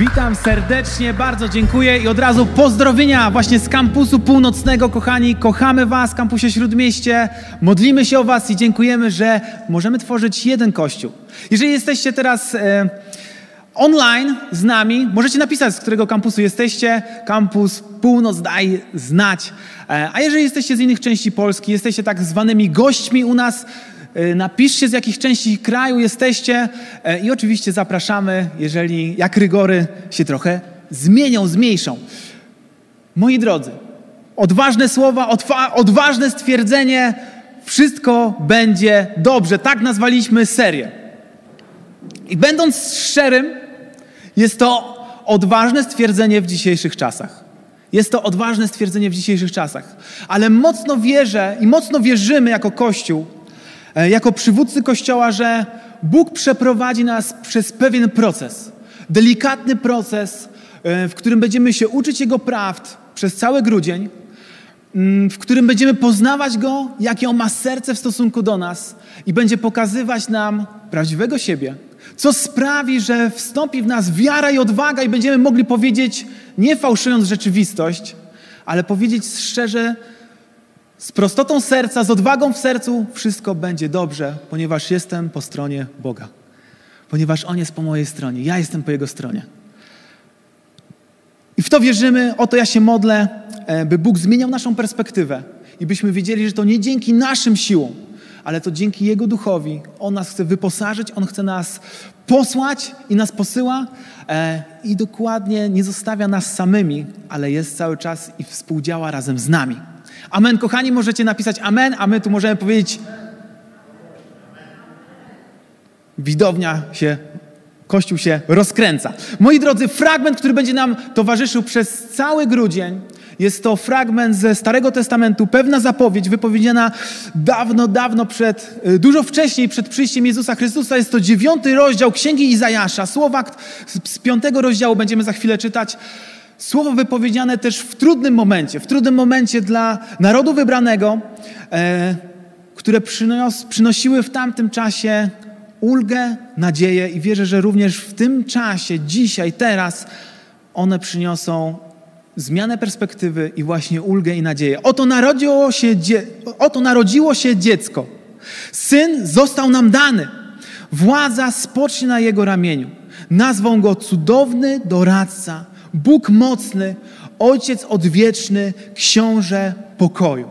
Witam serdecznie, bardzo dziękuję i od razu pozdrowienia właśnie z kampusu północnego, kochani. Kochamy Was, kampusie Śródmieście. Modlimy się o Was i dziękujemy, że możemy tworzyć jeden kościół. Jeżeli jesteście teraz e, online z nami, możecie napisać, z którego kampusu jesteście. Kampus Północ daj znać. E, a jeżeli jesteście z innych części Polski, jesteście tak zwanymi gośćmi u nas, napiszcie z jakich części kraju jesteście e, i oczywiście zapraszamy, jeżeli jak rygory się trochę zmienią, zmniejszą. Moi drodzy, odważne słowa, odważne stwierdzenie, wszystko będzie dobrze. Tak nazwaliśmy serię. I będąc szczerym, jest to odważne stwierdzenie w dzisiejszych czasach. Jest to odważne stwierdzenie w dzisiejszych czasach. Ale mocno wierzę i mocno wierzymy jako Kościół, E, jako przywódcy Kościoła, że Bóg przeprowadzi nas przez pewien proces, delikatny proces, e, w którym będziemy się uczyć Jego prawd przez cały grudzień, mm, w którym będziemy poznawać Go, jakie On ma serce w stosunku do nas i będzie pokazywać nam prawdziwego siebie, co sprawi, że wstąpi w nas wiara i odwaga i będziemy mogli powiedzieć, nie fałszując rzeczywistość, ale powiedzieć szczerze, z prostotą serca, z odwagą w sercu, wszystko będzie dobrze, ponieważ jestem po stronie Boga. Ponieważ On jest po mojej stronie, ja jestem po Jego stronie. I w to wierzymy, o to ja się modlę, e, by Bóg zmieniał naszą perspektywę i byśmy wiedzieli, że to nie dzięki naszym siłom, ale to dzięki Jego duchowi. On nas chce wyposażyć, On chce nas posłać i nas posyła e, i dokładnie nie zostawia nas samymi, ale jest cały czas i współdziała razem z nami. Amen, kochani, możecie napisać amen, a my tu możemy powiedzieć widownia się, Kościół się rozkręca. Moi drodzy, fragment, który będzie nam towarzyszył przez cały grudzień, jest to fragment ze Starego Testamentu, pewna zapowiedź wypowiedziana dawno, dawno przed, y, dużo wcześniej przed przyjściem Jezusa Chrystusa. Jest to dziewiąty rozdział Księgi Izajasza. Słowa z piątego rozdziału będziemy za chwilę czytać. Słowo wypowiedziane też w trudnym momencie, w trudnym momencie dla narodu wybranego, e, które przynos, przynosiły w tamtym czasie ulgę, nadzieję i wierzę, że również w tym czasie, dzisiaj, teraz, one przyniosą zmianę perspektywy i właśnie ulgę i nadzieję. Oto narodziło się, oto narodziło się dziecko. Syn został nam dany. Władza spocznie na jego ramieniu. Nazwą go cudowny doradca, Bóg mocny, Ojciec odwieczny, Książę pokoju.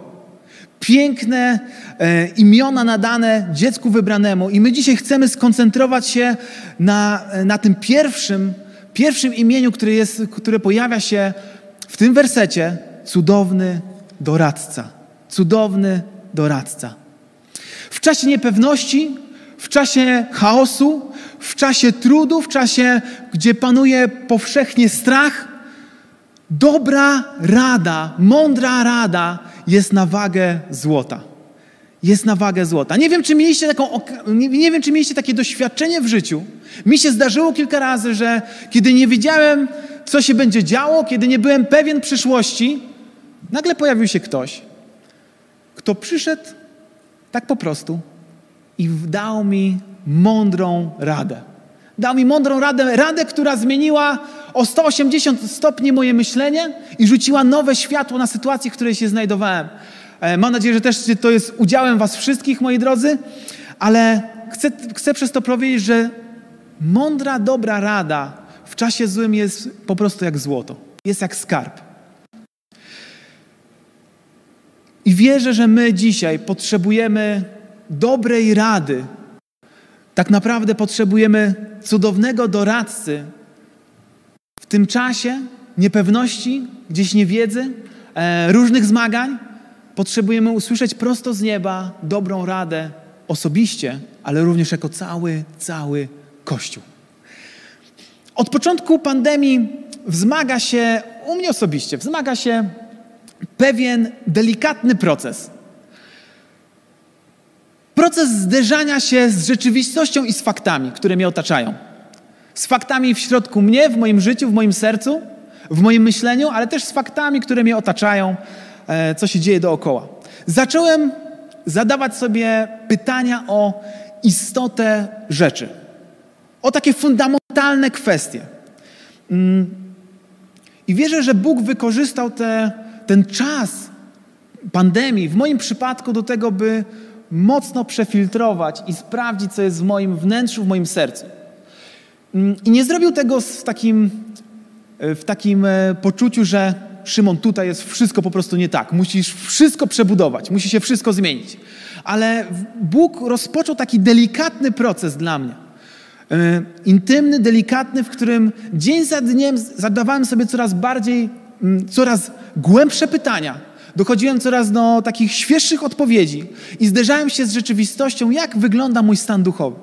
Piękne e, imiona nadane dziecku wybranemu, i my dzisiaj chcemy skoncentrować się na, na tym pierwszym, pierwszym imieniu, które, jest, które pojawia się w tym wersecie: cudowny doradca. Cudowny doradca. W czasie niepewności, w czasie chaosu, w czasie trudu, w czasie, gdzie panuje powszechnie strach, dobra rada, mądra rada jest na wagę złota. Jest na wagę złota. Nie wiem, czy mieliście, taką, nie, wiem, czy mieliście takie doświadczenie w życiu. Mi się zdarzyło kilka razy, że kiedy nie wiedziałem, co się będzie działo, kiedy nie byłem pewien przyszłości, nagle pojawił się ktoś, kto przyszedł tak po prostu i dał mi mądrą radę. Dał mi mądrą radę, radę, która zmieniła o 180 stopni moje myślenie i rzuciła nowe światło na sytuację, w której się znajdowałem. E, mam nadzieję, że też to jest udziałem Was wszystkich, moi drodzy, ale chcę, chcę przez to powiedzieć, że mądra, dobra rada w czasie złym jest po prostu jak złoto, jest jak skarb. I wierzę, że my dzisiaj potrzebujemy dobrej rady tak naprawdę potrzebujemy cudownego doradcy w tym czasie niepewności, gdzieś niewiedzy, e, różnych zmagań. Potrzebujemy usłyszeć prosto z nieba dobrą radę osobiście, ale również jako cały, cały Kościół. Od początku pandemii wzmaga się, u mnie osobiście, wzmaga się pewien delikatny proces – proces zderzania się z rzeczywistością i z faktami, które mnie otaczają. Z faktami w środku mnie, w moim życiu, w moim sercu, w moim myśleniu, ale też z faktami, które mnie otaczają, e, co się dzieje dookoła. Zacząłem zadawać sobie pytania o istotę rzeczy, o takie fundamentalne kwestie. Mm. I wierzę, że Bóg wykorzystał te, ten czas pandemii, w moim przypadku, do tego, by mocno przefiltrować i sprawdzić, co jest w moim wnętrzu, w moim sercu. Mm, I nie zrobił tego w takim, e, w takim e, poczuciu, że Szymon, tutaj jest wszystko po prostu nie tak. Musisz wszystko przebudować, musi się wszystko zmienić. Ale Bóg rozpoczął taki delikatny proces dla mnie. E, intymny, delikatny, w którym dzień za dniem zadawałem sobie coraz bardziej, mm, coraz głębsze pytania Dochodziłem coraz do takich świeższych odpowiedzi i zderzałem się z rzeczywistością, jak wygląda mój stan duchowy.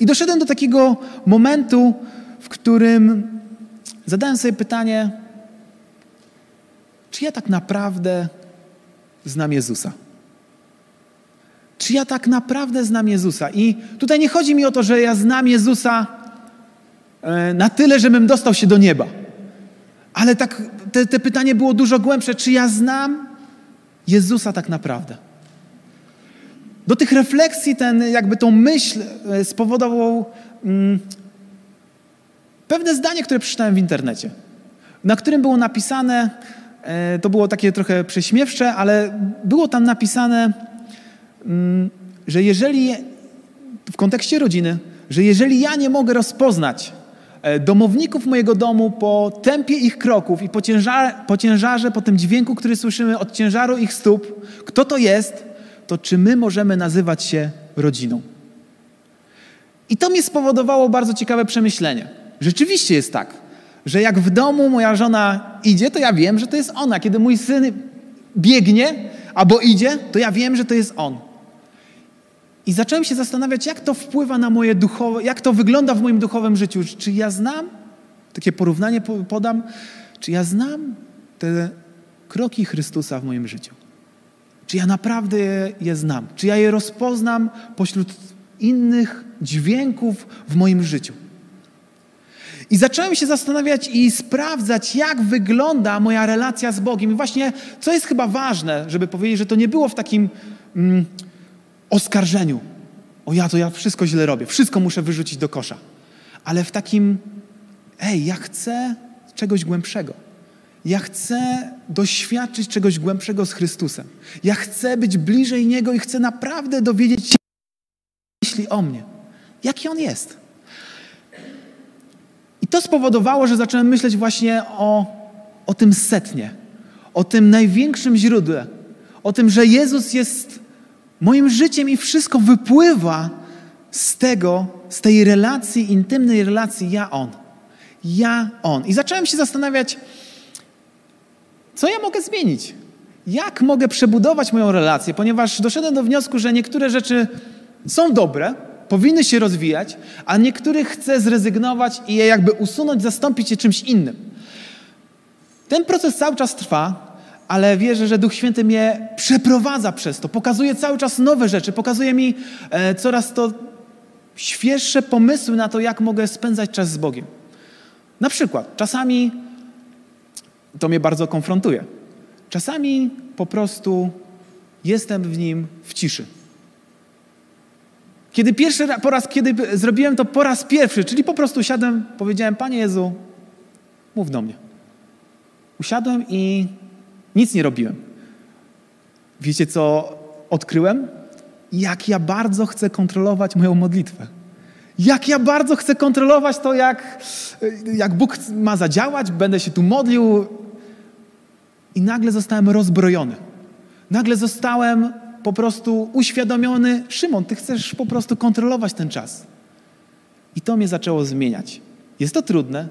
I doszedłem do takiego momentu, w którym zadałem sobie pytanie, czy ja tak naprawdę znam Jezusa? Czy ja tak naprawdę znam Jezusa? I tutaj nie chodzi mi o to, że ja znam Jezusa e, na tyle, żebym dostał się do nieba. Ale tak, te, te pytanie było dużo głębsze. Czy ja znam Jezusa tak naprawdę. Do tych refleksji ten, jakby tą myśl e, spowodował mm, pewne zdanie, które przeczytałem w internecie, na którym było napisane, e, to było takie trochę prześmiewcze, ale było tam napisane, mm, że jeżeli, w kontekście rodziny, że jeżeli ja nie mogę rozpoznać domowników mojego domu po tempie ich kroków i po, po ciężarze, po tym dźwięku, który słyszymy od ciężaru ich stóp, kto to jest, to czy my możemy nazywać się rodziną? I to mi spowodowało bardzo ciekawe przemyślenie. Rzeczywiście jest tak, że jak w domu moja żona idzie, to ja wiem, że to jest ona. Kiedy mój syn biegnie albo idzie, to ja wiem, że to jest on. I zacząłem się zastanawiać, jak to wpływa na moje duchowe, jak to wygląda w moim duchowym życiu. Czy ja znam, takie porównanie podam, czy ja znam te kroki Chrystusa w moim życiu? Czy ja naprawdę je, je znam? Czy ja je rozpoznam pośród innych dźwięków w moim życiu? I zacząłem się zastanawiać i sprawdzać, jak wygląda moja relacja z Bogiem. I właśnie, co jest chyba ważne, żeby powiedzieć, że to nie było w takim. Mm, oskarżeniu. O ja to ja wszystko źle robię, wszystko muszę wyrzucić do kosza. Ale w takim, ej, ja chcę czegoś głębszego. Ja chcę doświadczyć czegoś głębszego z Chrystusem. Ja chcę być bliżej Niego i chcę naprawdę dowiedzieć się myśli o mnie. Jaki On jest. I to spowodowało, że zacząłem myśleć właśnie o, o tym setnie, o tym największym źródle, o tym, że Jezus jest Moim życiem i wszystko wypływa z tego, z tej relacji, intymnej relacji ja-on. Ja-on. I zacząłem się zastanawiać, co ja mogę zmienić? Jak mogę przebudować moją relację? Ponieważ doszedłem do wniosku, że niektóre rzeczy są dobre, powinny się rozwijać, a niektórych chcę zrezygnować i je jakby usunąć, zastąpić je czymś innym. Ten proces cały czas trwa, ale wierzę, że Duch Święty mnie przeprowadza przez to. Pokazuje cały czas nowe rzeczy, pokazuje mi e, coraz to świeższe pomysły na to, jak mogę spędzać czas z Bogiem. Na przykład, czasami to mnie bardzo konfrontuje. Czasami po prostu jestem w nim w ciszy. Kiedy pierwszy po raz, kiedy zrobiłem to po raz pierwszy, czyli po prostu usiadłem, powiedziałem, Panie Jezu, mów do mnie. Usiadłem i nic nie robiłem. Wiecie, co odkryłem? Jak ja bardzo chcę kontrolować moją modlitwę. Jak ja bardzo chcę kontrolować to, jak, jak Bóg ma zadziałać, będę się tu modlił. I nagle zostałem rozbrojony. Nagle zostałem po prostu uświadomiony, Szymon, ty chcesz po prostu kontrolować ten czas. I to mnie zaczęło zmieniać. Jest to trudne,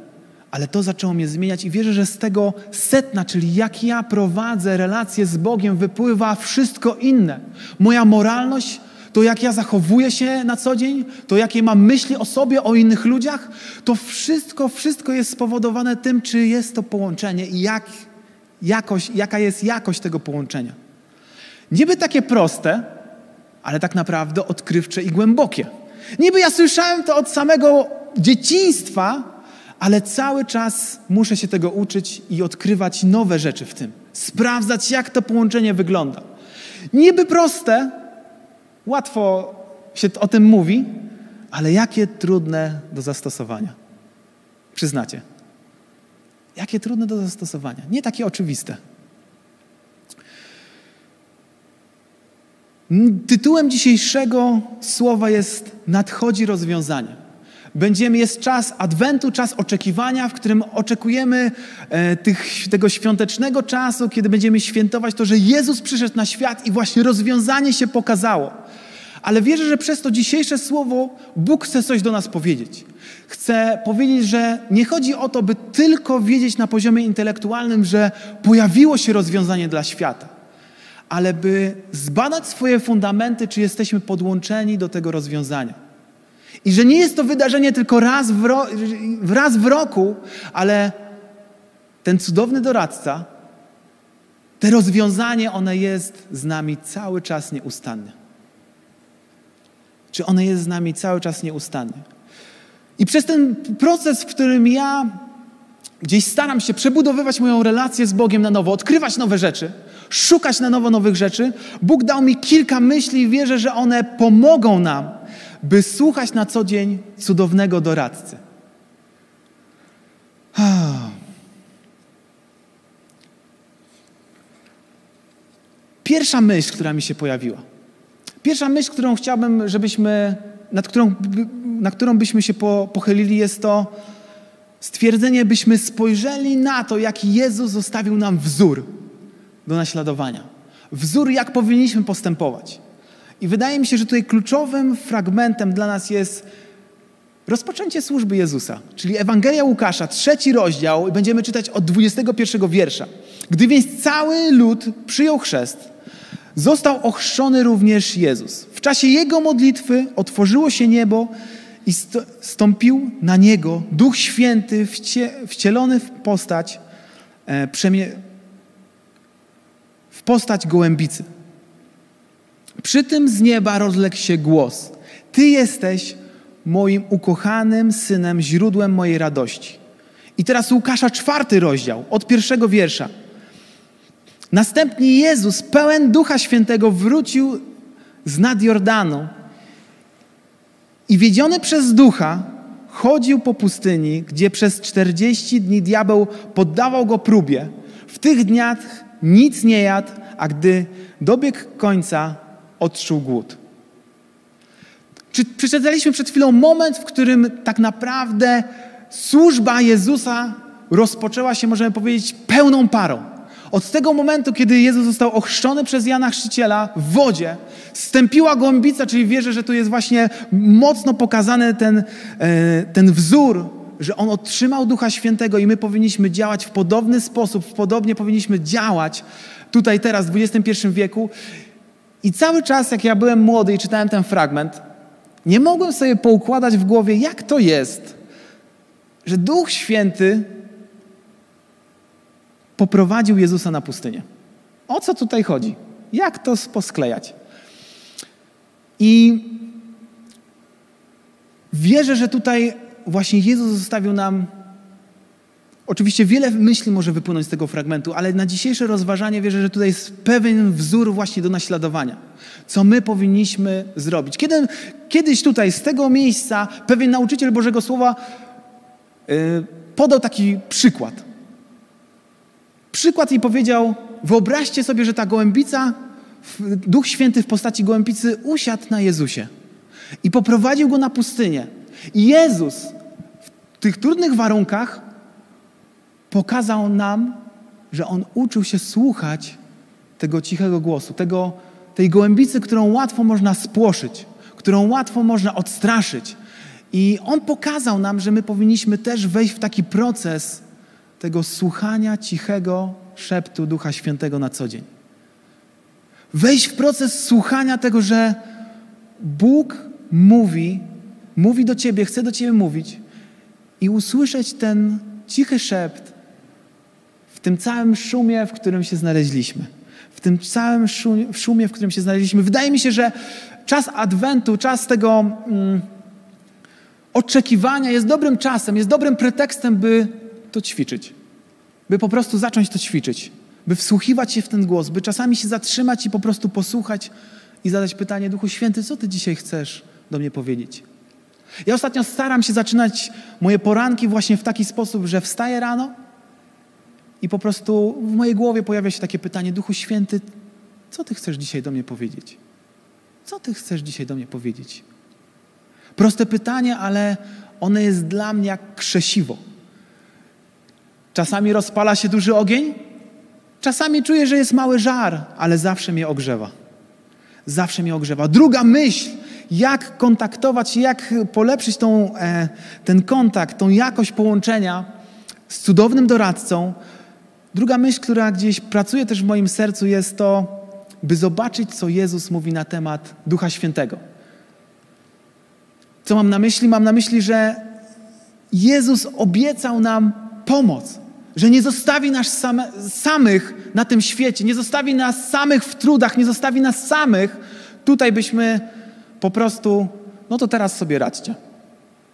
ale to zaczęło mnie zmieniać i wierzę, że z tego setna, czyli jak ja prowadzę relacje z Bogiem, wypływa wszystko inne. Moja moralność, to jak ja zachowuję się na co dzień, to jakie mam myśli o sobie, o innych ludziach, to wszystko, wszystko jest spowodowane tym, czy jest to połączenie i jak, jakość, jaka jest jakość tego połączenia. Niby takie proste, ale tak naprawdę odkrywcze i głębokie. Niby ja słyszałem to od samego dzieciństwa, ale cały czas muszę się tego uczyć i odkrywać nowe rzeczy w tym. Sprawdzać, jak to połączenie wygląda. Niby proste, łatwo się o tym mówi, ale jakie trudne do zastosowania. Przyznacie. Jakie trudne do zastosowania. Nie takie oczywiste. Tytułem dzisiejszego słowa jest Nadchodzi rozwiązanie. Będziemy, jest czas Adwentu, czas oczekiwania, w którym oczekujemy e, tych, tego świątecznego czasu, kiedy będziemy świętować to, że Jezus przyszedł na świat i właśnie rozwiązanie się pokazało. Ale wierzę, że przez to dzisiejsze słowo Bóg chce coś do nas powiedzieć. Chce powiedzieć, że nie chodzi o to, by tylko wiedzieć na poziomie intelektualnym, że pojawiło się rozwiązanie dla świata, ale by zbadać swoje fundamenty, czy jesteśmy podłączeni do tego rozwiązania. I że nie jest to wydarzenie tylko raz w, ro, raz w roku, ale ten cudowny doradca, te rozwiązanie, one jest z nami cały czas nieustannie. Czy one jest z nami cały czas nieustannie? I przez ten proces, w którym ja gdzieś staram się przebudowywać moją relację z Bogiem na nowo, odkrywać nowe rzeczy, szukać na nowo nowych rzeczy, Bóg dał mi kilka myśli i wierzę, że one pomogą nam by słuchać na co dzień cudownego doradcy. Pierwsza myśl, która mi się pojawiła. Pierwsza myśl, którą chciałbym, żebyśmy, nad którą, na którą byśmy się po, pochylili, jest to stwierdzenie, byśmy spojrzeli na to, jaki Jezus zostawił nam wzór do naśladowania. Wzór, jak powinniśmy postępować. I wydaje mi się, że tutaj kluczowym fragmentem dla nas jest rozpoczęcie służby Jezusa, czyli Ewangelia Łukasza, trzeci rozdział, i będziemy czytać od 21 wiersza. Gdy więc cały lud przyjął chrzest, został ochrzczony również Jezus. W czasie jego modlitwy otworzyło się niebo i stąpił na niego Duch Święty wcielony w postać, e, w postać gołębicy. Przy tym z nieba rozległ się głos: Ty jesteś moim ukochanym synem, źródłem mojej radości. I teraz Łukasza czwarty rozdział, od pierwszego wiersza. Następnie Jezus, pełen Ducha Świętego, wrócił z nad Jordanu i wiedziony przez Ducha chodził po pustyni, gdzie przez czterdzieści dni diabeł poddawał go próbie. W tych dniach nic nie jadł, a gdy dobiegł końca, odczuł głód. Czy przeczytaliśmy przed chwilą moment, w którym tak naprawdę służba Jezusa rozpoczęła się, możemy powiedzieć, pełną parą. Od tego momentu, kiedy Jezus został ochrzczony przez Jana Chrzciciela w wodzie, stępiła głębica, czyli wierzę, że tu jest właśnie mocno pokazany ten, e, ten wzór, że On otrzymał Ducha Świętego i my powinniśmy działać w podobny sposób, podobnie powinniśmy działać tutaj teraz w XXI wieku. I cały czas, jak ja byłem młody i czytałem ten fragment, nie mogłem sobie poukładać w głowie, jak to jest, że Duch Święty poprowadził Jezusa na pustynię. O co tutaj chodzi? Jak to posklejać? I wierzę, że tutaj właśnie Jezus zostawił nam Oczywiście wiele myśli może wypłynąć z tego fragmentu, ale na dzisiejsze rozważanie wierzę, że tutaj jest pewien wzór właśnie do naśladowania. Co my powinniśmy zrobić. Kiedy, kiedyś tutaj z tego miejsca pewien nauczyciel Bożego Słowa yy, podał taki przykład. Przykład i powiedział: Wyobraźcie sobie, że ta gołębica, Duch Święty w postaci gołębicy usiadł na Jezusie i poprowadził go na pustynię. I Jezus w tych trudnych warunkach pokazał nam, że On uczył się słuchać tego cichego głosu, tego, tej gołębicy, którą łatwo można spłoszyć, którą łatwo można odstraszyć. I On pokazał nam, że my powinniśmy też wejść w taki proces tego słuchania cichego szeptu Ducha Świętego na co dzień. Wejść w proces słuchania tego, że Bóg mówi, mówi do Ciebie, chce do Ciebie mówić i usłyszeć ten cichy szept, tym całym szumie, w którym się znaleźliśmy. W tym całym szumie, w którym się znaleźliśmy. Wydaje mi się, że czas Adwentu, czas tego mm, oczekiwania jest dobrym czasem, jest dobrym pretekstem, by to ćwiczyć. By po prostu zacząć to ćwiczyć. By wsłuchiwać się w ten głos, by czasami się zatrzymać i po prostu posłuchać i zadać pytanie: Duchu Święty, co Ty dzisiaj chcesz do mnie powiedzieć? Ja ostatnio staram się zaczynać moje poranki właśnie w taki sposób, że wstaję rano i po prostu w mojej głowie pojawia się takie pytanie: Duchu Święty, co Ty chcesz dzisiaj do mnie powiedzieć? Co Ty chcesz dzisiaj do mnie powiedzieć? Proste pytanie, ale one jest dla mnie jak krzesiwo. Czasami rozpala się duży ogień, czasami czuję, że jest mały żar, ale zawsze mnie ogrzewa. Zawsze mnie ogrzewa. Druga myśl, jak kontaktować jak polepszyć tą, e, ten kontakt, tą jakość połączenia z cudownym doradcą. Druga myśl, która gdzieś pracuje też w moim sercu, jest to, by zobaczyć, co Jezus mówi na temat Ducha Świętego. Co mam na myśli? Mam na myśli, że Jezus obiecał nam pomoc, że nie zostawi nas same, samych na tym świecie, nie zostawi nas samych w trudach, nie zostawi nas samych. Tutaj byśmy po prostu, no to teraz sobie radźcie.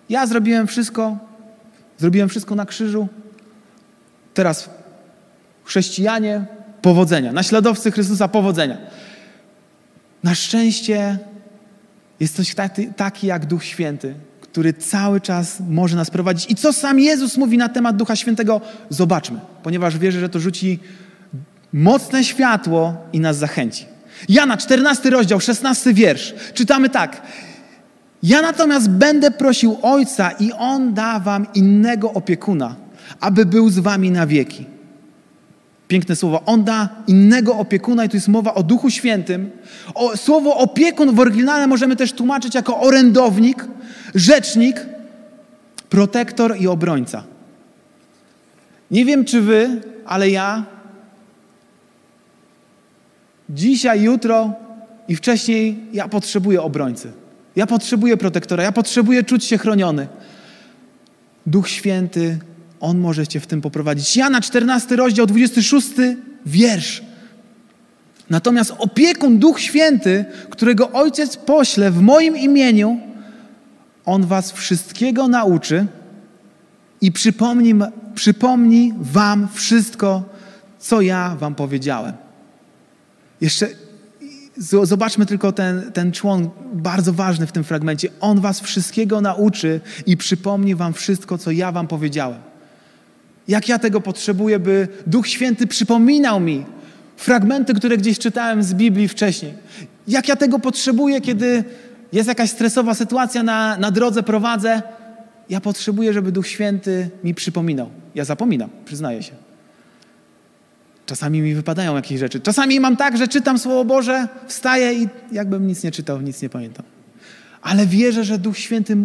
Ja zrobiłem wszystko, zrobiłem wszystko na krzyżu. Teraz chrześcijanie, powodzenia. Naśladowcy Chrystusa, powodzenia. Na szczęście jest coś taki, taki jak Duch Święty, który cały czas może nas prowadzić. I co sam Jezus mówi na temat Ducha Świętego, zobaczmy, ponieważ wierzę, że to rzuci mocne światło i nas zachęci. Jana, 14 rozdział, 16 wiersz. Czytamy tak. Ja natomiast będę prosił Ojca i On da wam innego opiekuna, aby był z wami na wieki. Piękne słowo. On da innego opiekuna i tu jest mowa o Duchu Świętym. O, słowo opiekun w oryginale możemy też tłumaczyć jako orędownik, rzecznik, protektor i obrońca. Nie wiem czy wy, ale ja dzisiaj, jutro i wcześniej ja potrzebuję obrońcy. Ja potrzebuję protektora, ja potrzebuję czuć się chroniony. Duch Święty on może Cię w tym poprowadzić. Jana 14 rozdział, 26 wiersz. Natomiast opiekun Duch Święty, którego Ojciec pośle w moim imieniu, On was wszystkiego nauczy i przypomni, przypomni wam wszystko, co ja wam powiedziałem. Jeszcze zobaczmy tylko ten, ten człon bardzo ważny w tym fragmencie. On was wszystkiego nauczy i przypomni wam wszystko, co ja wam powiedziałem. Jak ja tego potrzebuję, by Duch Święty przypominał mi fragmenty, które gdzieś czytałem z Biblii wcześniej. Jak ja tego potrzebuję, kiedy jest jakaś stresowa sytuacja na, na drodze, prowadzę. Ja potrzebuję, żeby Duch Święty mi przypominał. Ja zapominam, przyznaję się. Czasami mi wypadają jakieś rzeczy. Czasami mam tak, że czytam Słowo Boże, wstaję i jakbym nic nie czytał, nic nie pamiętam. Ale wierzę, że Duch Święty,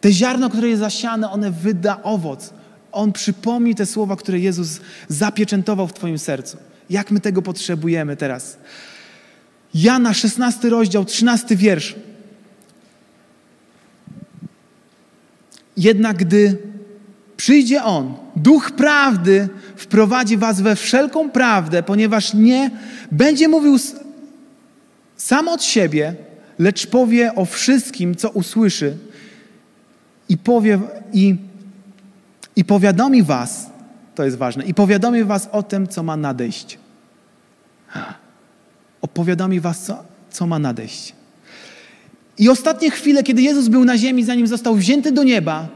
te ziarno, które jest zasiane, one wyda owoc. On przypomni te słowa, które Jezus zapieczętował w Twoim sercu. Jak my tego potrzebujemy teraz? Jana, 16 rozdział, 13 wiersz. Jednak gdy przyjdzie On, Duch Prawdy wprowadzi Was we wszelką prawdę, ponieważ nie będzie mówił sam od siebie, lecz powie o wszystkim, co usłyszy i powie i i powiadomi was, to jest ważne, i powiadomi was o tym, co ma nadejść. Opowiadomi was, co, co ma nadejść. I ostatnie chwile, kiedy Jezus był na ziemi, zanim został wzięty do nieba,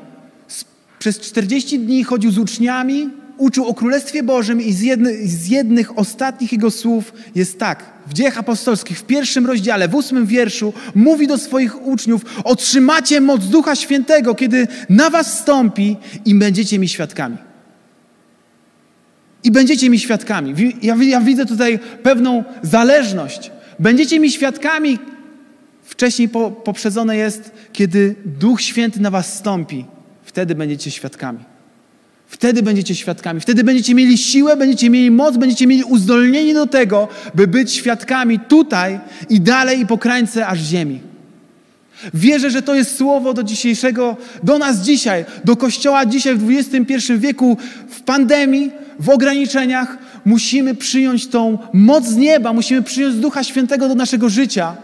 przez 40 dni chodził z uczniami, uczył o Królestwie Bożym i z, jedny, z jednych ostatnich jego słów jest tak. W dziejach apostolskich, w pierwszym rozdziale, w ósmym wierszu, mówi do swoich uczniów: Otrzymacie moc Ducha Świętego, kiedy na was stąpi i będziecie mi świadkami. I będziecie mi świadkami. Ja, ja widzę tutaj pewną zależność. Będziecie mi świadkami. Wcześniej po, poprzedzone jest, kiedy Duch Święty na was stąpi. Wtedy będziecie świadkami. Wtedy będziecie świadkami. Wtedy będziecie mieli siłę, będziecie mieli moc, będziecie mieli uzdolnienie do tego, by być świadkami tutaj i dalej i po krańce aż ziemi. Wierzę, że to jest słowo do dzisiejszego, do nas dzisiaj, do Kościoła dzisiaj w XXI wieku, w pandemii, w ograniczeniach. Musimy przyjąć tą moc z nieba, musimy przyjąć Ducha Świętego do naszego życia,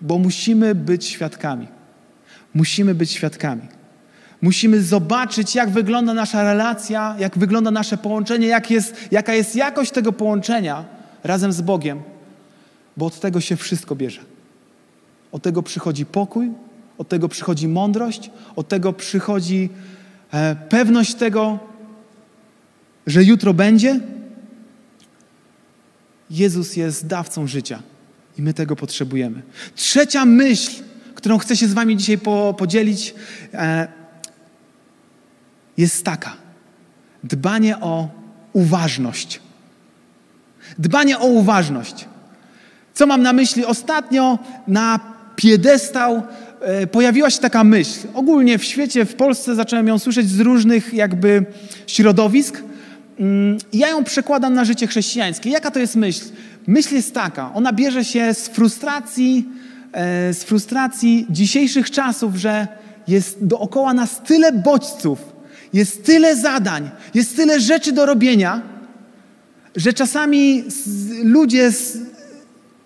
bo musimy być świadkami. Musimy być świadkami. Musimy zobaczyć, jak wygląda nasza relacja, jak wygląda nasze połączenie, jak jest, jaka jest jakość tego połączenia razem z Bogiem, bo od tego się wszystko bierze. Od tego przychodzi pokój, od tego przychodzi mądrość, od tego przychodzi e, pewność tego, że jutro będzie. Jezus jest dawcą życia i my tego potrzebujemy. Trzecia myśl, którą chcę się z Wami dzisiaj po, podzielić, e, jest taka: dbanie o uważność. Dbanie o uważność. Co mam na myśli? Ostatnio na piedestał e, pojawiła się taka myśl. Ogólnie w świecie, w Polsce zacząłem ją słyszeć z różnych jakby środowisk. Mm, ja ją przekładam na życie chrześcijańskie. Jaka to jest myśl? Myśl jest taka, ona bierze się z frustracji, e, z frustracji dzisiejszych czasów, że jest dookoła nas tyle bodźców, jest tyle zadań, jest tyle rzeczy do robienia, że czasami ludzie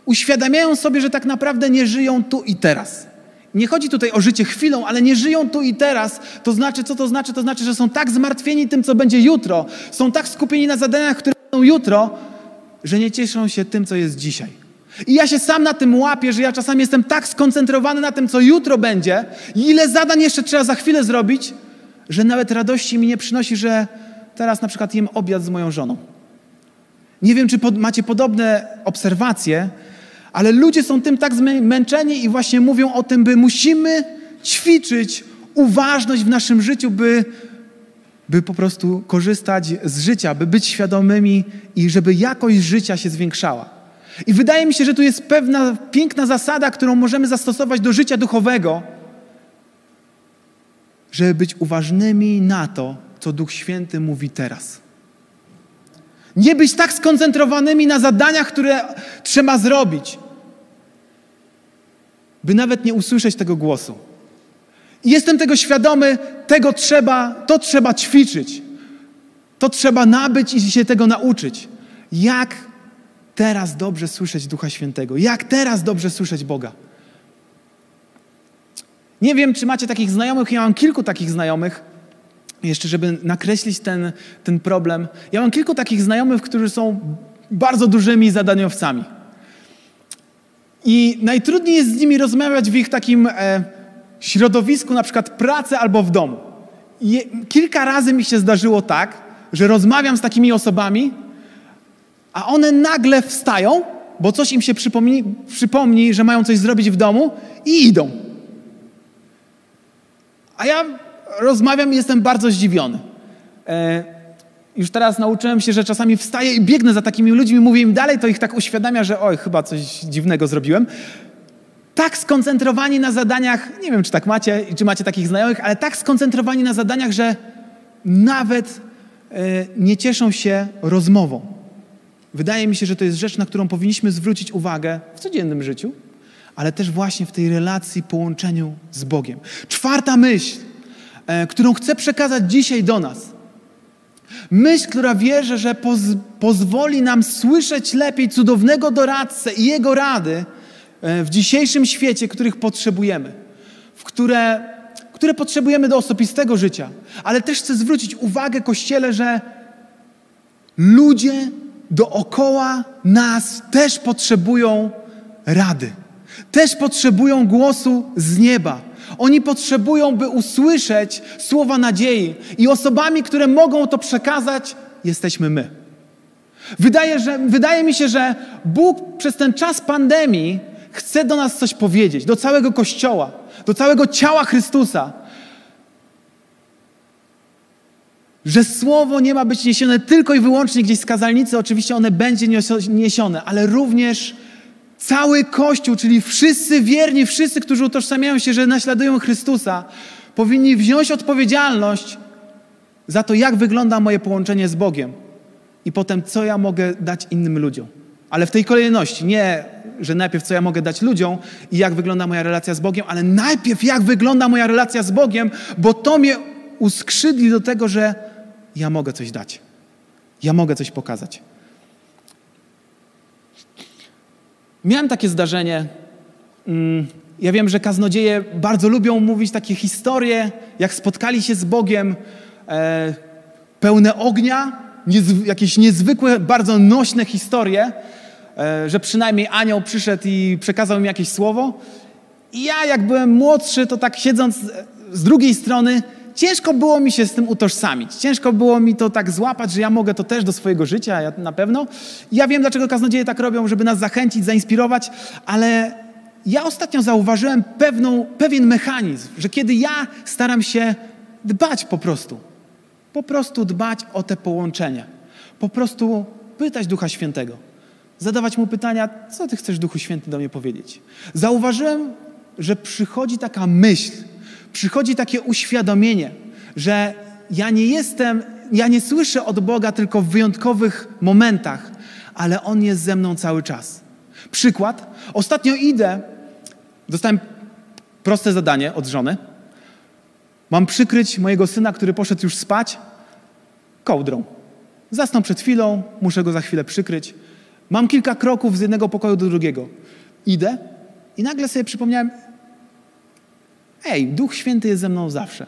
uświadamiają sobie, że tak naprawdę nie żyją tu i teraz. Nie chodzi tutaj o życie chwilą, ale nie żyją tu i teraz. To znaczy, co to znaczy? To znaczy, że są tak zmartwieni tym, co będzie jutro, są tak skupieni na zadaniach, które będą jutro, że nie cieszą się tym, co jest dzisiaj. I ja się sam na tym łapię, że ja czasami jestem tak skoncentrowany na tym, co jutro będzie, ile zadań jeszcze trzeba za chwilę zrobić, że nawet radości mi nie przynosi, że teraz na przykład jem obiad z moją żoną. Nie wiem, czy pod, macie podobne obserwacje, ale ludzie są tym tak zmęczeni i właśnie mówią o tym, by musimy ćwiczyć uważność w naszym życiu, by, by po prostu korzystać z życia, by być świadomymi i żeby jakość życia się zwiększała. I wydaje mi się, że tu jest pewna piękna zasada, którą możemy zastosować do życia duchowego, żeby być uważnymi na to, co Duch Święty mówi teraz. Nie być tak skoncentrowanymi na zadaniach, które trzeba zrobić, by nawet nie usłyszeć tego głosu. I jestem tego świadomy, tego trzeba, to trzeba ćwiczyć. To trzeba nabyć i się tego nauczyć. Jak teraz dobrze słyszeć Ducha Świętego? Jak teraz dobrze słyszeć Boga? Nie wiem, czy macie takich znajomych, ja mam kilku takich znajomych, jeszcze żeby nakreślić ten, ten problem. Ja mam kilku takich znajomych, którzy są bardzo dużymi zadaniowcami. I najtrudniej jest z nimi rozmawiać w ich takim e, środowisku, na przykład pracy albo w domu. I kilka razy mi się zdarzyło tak, że rozmawiam z takimi osobami, a one nagle wstają, bo coś im się przypomni, przypomni że mają coś zrobić w domu i idą. A ja rozmawiam i jestem bardzo zdziwiony. E, już teraz nauczyłem się, że czasami wstaję i biegnę za takimi ludźmi, mówię im dalej, to ich tak uświadamia, że oj, chyba coś dziwnego zrobiłem. Tak skoncentrowani na zadaniach, nie wiem, czy tak macie, czy macie takich znajomych, ale tak skoncentrowani na zadaniach, że nawet e, nie cieszą się rozmową. Wydaje mi się, że to jest rzecz, na którą powinniśmy zwrócić uwagę w codziennym życiu, ale też właśnie w tej relacji, połączeniu z Bogiem. Czwarta myśl, e, którą chcę przekazać dzisiaj do nas – Myśl, która wierzę, że poz pozwoli nam słyszeć lepiej cudownego doradcę i jego rady e, w dzisiejszym świecie, których potrzebujemy, w które, które potrzebujemy do osobistego życia. Ale też chcę zwrócić uwagę Kościele, że ludzie dookoła nas też potrzebują rady. Też potrzebują głosu z nieba oni potrzebują, by usłyszeć słowa nadziei. I osobami, które mogą to przekazać, jesteśmy my. Wydaje, że, wydaje mi się, że Bóg przez ten czas pandemii chce do nas coś powiedzieć, do całego Kościoła, do całego ciała Chrystusa. Że słowo nie ma być niesione tylko i wyłącznie gdzieś z kazalnicy, oczywiście one będzie niesione, ale również Cały Kościół, czyli wszyscy wierni, wszyscy, którzy utożsamiają się, że naśladują Chrystusa, powinni wziąć odpowiedzialność za to, jak wygląda moje połączenie z Bogiem i potem, co ja mogę dać innym ludziom. Ale w tej kolejności, nie, że najpierw co ja mogę dać ludziom i jak wygląda moja relacja z Bogiem, ale najpierw jak wygląda moja relacja z Bogiem, bo to mnie uskrzydli do tego, że ja mogę coś dać. Ja mogę coś pokazać. Miałem takie zdarzenie Mm, ja wiem, że kaznodzieje bardzo lubią mówić takie historie, jak spotkali się z Bogiem, e, pełne ognia, jakieś niezwykłe, bardzo nośne historie, e, że przynajmniej anioł przyszedł i przekazał mi jakieś słowo. I ja, jak byłem młodszy, to tak siedząc z drugiej strony, ciężko było mi się z tym utożsamić. Ciężko było mi to tak złapać, że ja mogę to też do swojego życia, ja na pewno. Ja wiem, dlaczego kaznodzieje tak robią, żeby nas zachęcić, zainspirować, ale ja ostatnio zauważyłem pewną, pewien mechanizm, że kiedy ja staram się dbać po prostu, po prostu dbać o te połączenia, po prostu pytać Ducha Świętego, zadawać mu pytania, co Ty chcesz, Duchu Święty, do mnie powiedzieć. Zauważyłem, że przychodzi taka myśl, przychodzi takie uświadomienie, że ja nie jestem, ja nie słyszę od Boga tylko w wyjątkowych momentach, ale On jest ze mną cały czas. Przykład. Ostatnio idę, dostałem proste zadanie od żony. Mam przykryć mojego syna, który poszedł już spać, kołdrą. Zasnął przed chwilą, muszę go za chwilę przykryć. Mam kilka kroków z jednego pokoju do drugiego. Idę i nagle sobie przypomniałem, Ej, Duch Święty jest ze mną zawsze.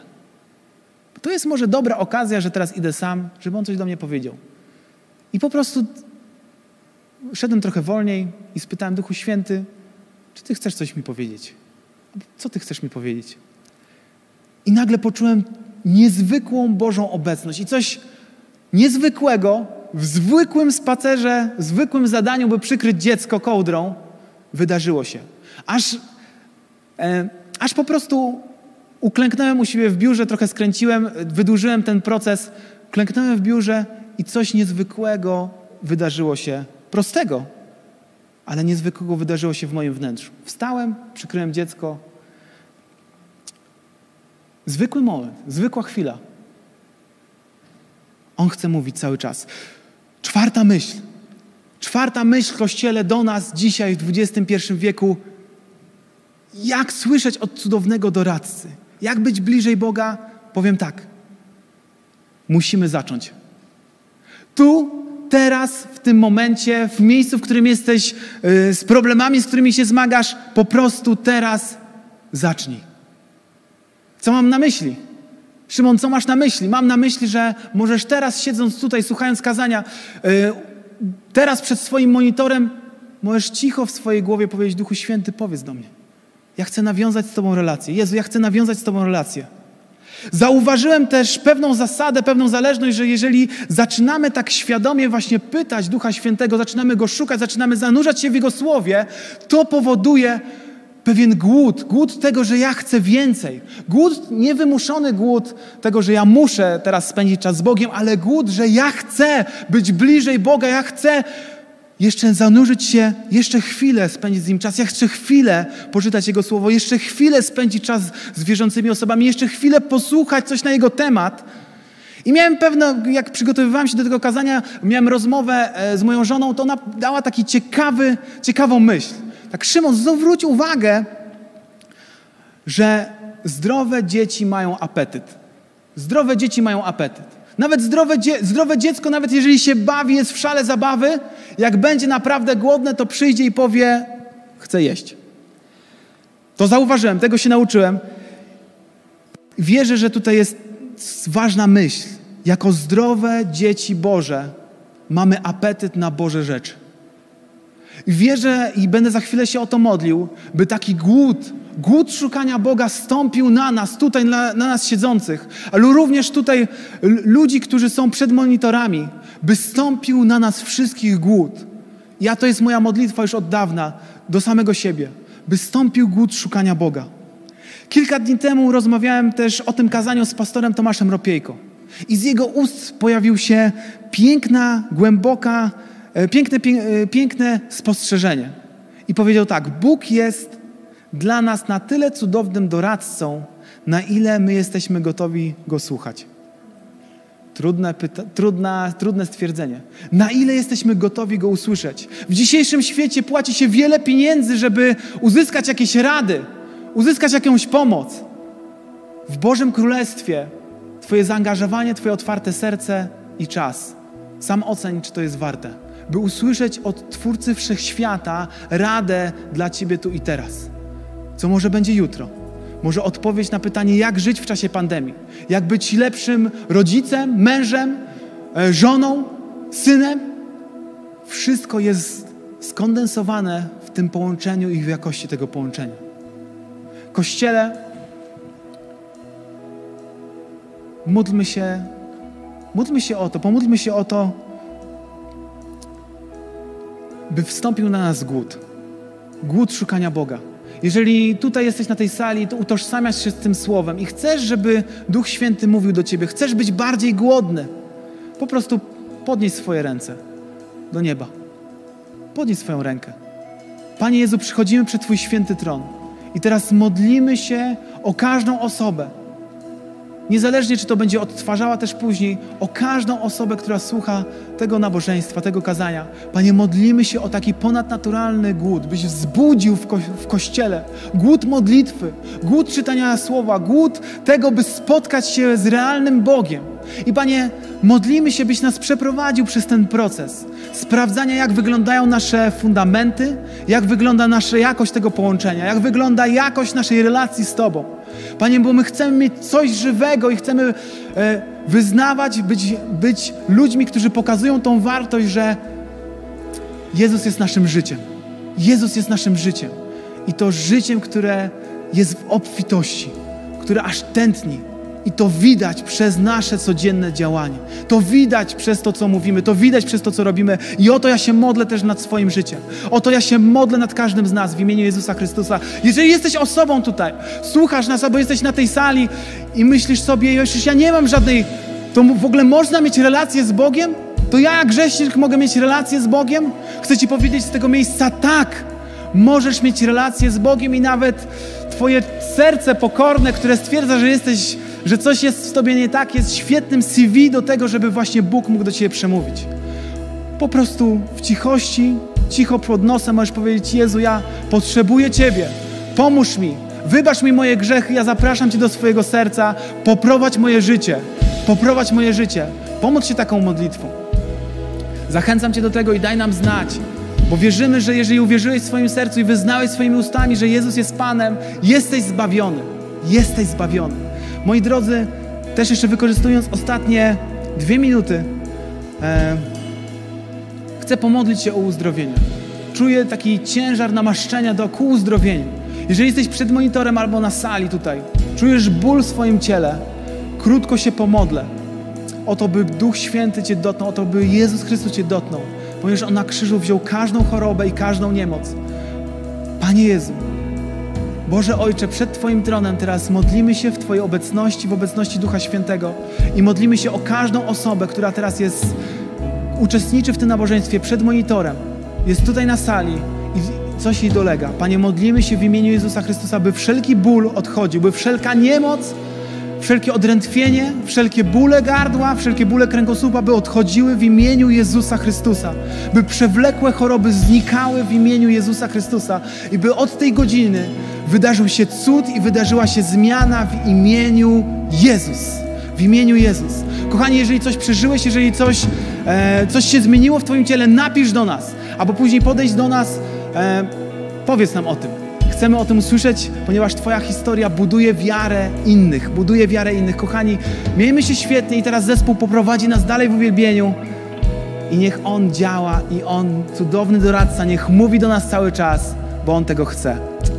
To jest może dobra okazja, że teraz idę sam, żeby on coś do mnie powiedział. I po prostu szedłem trochę wolniej i spytałem Duchu Święty, czy Ty chcesz coś mi powiedzieć? Co Ty chcesz mi powiedzieć? I nagle poczułem niezwykłą Bożą obecność i coś niezwykłego w zwykłym spacerze, zwykłym zadaniu, by przykryć dziecko kołdrą, wydarzyło się. Aż e, aż po prostu uklęknąłem u siebie w biurze, trochę skręciłem, wydłużyłem ten proces, klęknąłem w biurze i coś niezwykłego wydarzyło się, prostego, ale niezwykłego wydarzyło się w moim wnętrzu. Wstałem, przykryłem dziecko. Zwykły moment, zwykła chwila. On chce mówić cały czas. Czwarta myśl. Czwarta myśl Kościele do nas dzisiaj w XXI wieku jak słyszeć od cudownego doradcy? Jak być bliżej Boga? Powiem tak. Musimy zacząć. Tu, teraz, w tym momencie, w miejscu, w którym jesteś, yy, z problemami, z którymi się zmagasz, po prostu teraz zacznij. Co mam na myśli? Szymon, co masz na myśli? Mam na myśli, że możesz teraz, siedząc tutaj, słuchając kazania, yy, teraz przed swoim monitorem, możesz cicho w swojej głowie powiedzieć: Duchu Święty, powiedz do mnie. Ja chcę nawiązać z Tobą relację. Jezu, ja chcę nawiązać z Tobą relację. Zauważyłem też pewną zasadę, pewną zależność, że jeżeli zaczynamy tak świadomie właśnie pytać Ducha Świętego, zaczynamy Go szukać, zaczynamy zanurzać się w Jego Słowie, to powoduje pewien głód, głód tego, że ja chcę więcej. Głód, niewymuszony głód tego, że ja muszę teraz spędzić czas z Bogiem, ale głód, że ja chcę być bliżej Boga, ja chcę jeszcze zanurzyć się, jeszcze chwilę spędzić z Nim czas, jeszcze chwilę poczytać Jego Słowo, jeszcze chwilę spędzić czas z wierzącymi osobami, jeszcze chwilę posłuchać coś na Jego temat. I miałem pewne, jak przygotowywałem się do tego kazania, miałem rozmowę e, z moją żoną, to ona dała taki ciekawy, ciekawą myśl. Tak, Szymon, zwróć uwagę, że zdrowe dzieci mają apetyt. Zdrowe dzieci mają apetyt. Nawet zdrowe, dzie zdrowe dziecko, nawet jeżeli się bawi, jest w szale zabawy, jak będzie naprawdę głodne, to przyjdzie i powie: Chcę jeść. To zauważyłem, tego się nauczyłem. Wierzę, że tutaj jest ważna myśl. Jako zdrowe dzieci Boże mamy apetyt na Boże rzeczy. Wierzę i będę za chwilę się o to modlił, by taki głód, głód szukania Boga stąpił na nas, tutaj na, na nas siedzących, ale również tutaj ludzi, którzy są przed monitorami, by stąpił na nas wszystkich głód. Ja to jest moja modlitwa już od dawna, do samego siebie, by stąpił głód szukania Boga. Kilka dni temu rozmawiałem też o tym kazaniu z pastorem Tomaszem Ropiejko. I z jego ust pojawił się piękna, głęboka, piękne, e, piękne spostrzeżenie. I powiedział tak: Bóg jest dla nas na tyle cudownym doradcą, na ile my jesteśmy gotowi go słuchać. Trudne, pyta- trudne stwierdzenie. Na ile jesteśmy gotowi go usłyszeć? W dzisiejszym świecie płaci się wiele pieniędzy, żeby uzyskać jakieś rady, uzyskać jakąś pomoc. W Bożym Królestwie Twoje zaangażowanie, Twoje otwarte serce i czas. Sam oceń, czy to jest warte, by usłyszeć od Twórcy Wszechświata radę dla Ciebie tu i teraz. co może będzie jutro. Może odpowiedź na pytanie, jak żyć w czasie pandemii, jak być lepszym rodzicem, mężem, e, żoną, synem. Wszystko jest skondensowane w tym połączeniu i w jakości tego połączenia. Kościele, módlmy się, módlmy się o to, pomódlmy się o to, by wstąpił na nas głód. Głód szukania Boga. Jeżeli tutaj jesteś na tej sali, to utożsamiasz się z tym słowem i chcesz, żeby Duch Święty mówił do ciebie, chcesz być bardziej głodny, po prostu podnieś swoje ręce do nieba. Podnieś swoją rękę. Panie Jezu, przychodzimy przed Twój święty tron i teraz modlimy się o każdą osobę, Niezależnie, czy to będzie odtwarzała też później, o każdą osobę, która słucha tego nabożeństwa, tego kazania. Panie, modlimy się o taki ponadnaturalny głód, byś wzbudził w, ko w Kościele głód modlitwy, głód czytania słowa, głód tego, by spotkać się z realnym Bogiem. I Panie, modlimy się, byś nas przeprowadził przez ten proces sprawdzania, jak wyglądają nasze fundamenty, jak wygląda nasza jakość tego połączenia, jak wygląda jakość naszej relacji z Tobą. Panie, bo my chcemy mieć coś żywego i chcemy e, wyznawać, być, być ludźmi, którzy pokazują tą wartość, że Jezus jest naszym życiem. Jezus jest naszym życiem. I to życiem, które jest w obfitości, które aż tętni, i to widać przez nasze codzienne działanie. To widać przez to, co mówimy, to widać przez to, co robimy. I o to ja się modlę też nad swoim życiem. O to ja się modlę nad każdym z nas w imieniu Jezusa Chrystusa. Jeżeli jesteś osobą tutaj, słuchasz nas albo jesteś na tej sali i myślisz sobie, już ja nie mam żadnej, to w ogóle można mieć relację z Bogiem? To ja, grzesznik, mogę mieć relację z Bogiem? Chcę Ci powiedzieć z tego miejsca, tak, możesz mieć relację z Bogiem i nawet Twoje serce pokorne, które stwierdza, że jesteś że coś jest w tobie nie tak, jest świetnym CV do tego, żeby właśnie Bóg mógł do ciebie przemówić. Po prostu w cichości, cicho pod nosem możesz powiedzieć: Jezu, ja potrzebuję Ciebie, pomóż mi, wybacz mi moje grzechy, ja zapraszam Cię do swojego serca, poprowadź moje życie, poprowadź moje życie. Pomóc się taką modlitwą. Zachęcam Cię do tego i daj nam znać, bo wierzymy, że jeżeli uwierzyłeś w swoim sercu i wyznałeś swoimi ustami, że Jezus jest Panem, jesteś zbawiony. Jesteś zbawiony. Moi drodzy, też jeszcze wykorzystując ostatnie dwie minuty, e, chcę pomodlić się o uzdrowienie. Czuję taki ciężar namaszczenia do ku uzdrowieniu. Jeżeli jesteś przed monitorem albo na sali tutaj, czujesz ból w swoim ciele, krótko się pomodlę o to, by Duch Święty Cię dotknął, o to, by Jezus Chrystus Cię dotknął, ponieważ On na krzyżu wziął każdą chorobę i każdą niemoc. Panie Jezu, Boże Ojcze, przed Twoim tronem teraz modlimy się w Twojej obecności, w obecności Ducha Świętego i modlimy się o każdą osobę, która teraz jest, uczestniczy w tym nabożeństwie przed monitorem, jest tutaj na sali i coś jej dolega. Panie, modlimy się w imieniu Jezusa Chrystusa, by wszelki ból odchodził, by wszelka niemoc, wszelkie odrętwienie, wszelkie bóle gardła, wszelkie bóle kręgosłupa, by odchodziły w imieniu Jezusa Chrystusa, by przewlekłe choroby znikały w imieniu Jezusa Chrystusa i by od tej godziny wydarzył się cud i wydarzyła się zmiana w imieniu Jezus. W imieniu Jezus. Kochani, jeżeli coś przeżyłeś, jeżeli coś, e, coś się zmieniło w Twoim ciele, napisz do nas, albo później podejść do nas, e, powiedz nam o tym. Chcemy o tym usłyszeć, ponieważ Twoja historia buduje wiarę innych, buduje wiarę innych. Kochani, miejmy się świetnie i teraz zespół poprowadzi nas dalej w uwielbieniu i niech On działa i On, cudowny doradca, niech mówi do nas cały czas, bo On tego chce.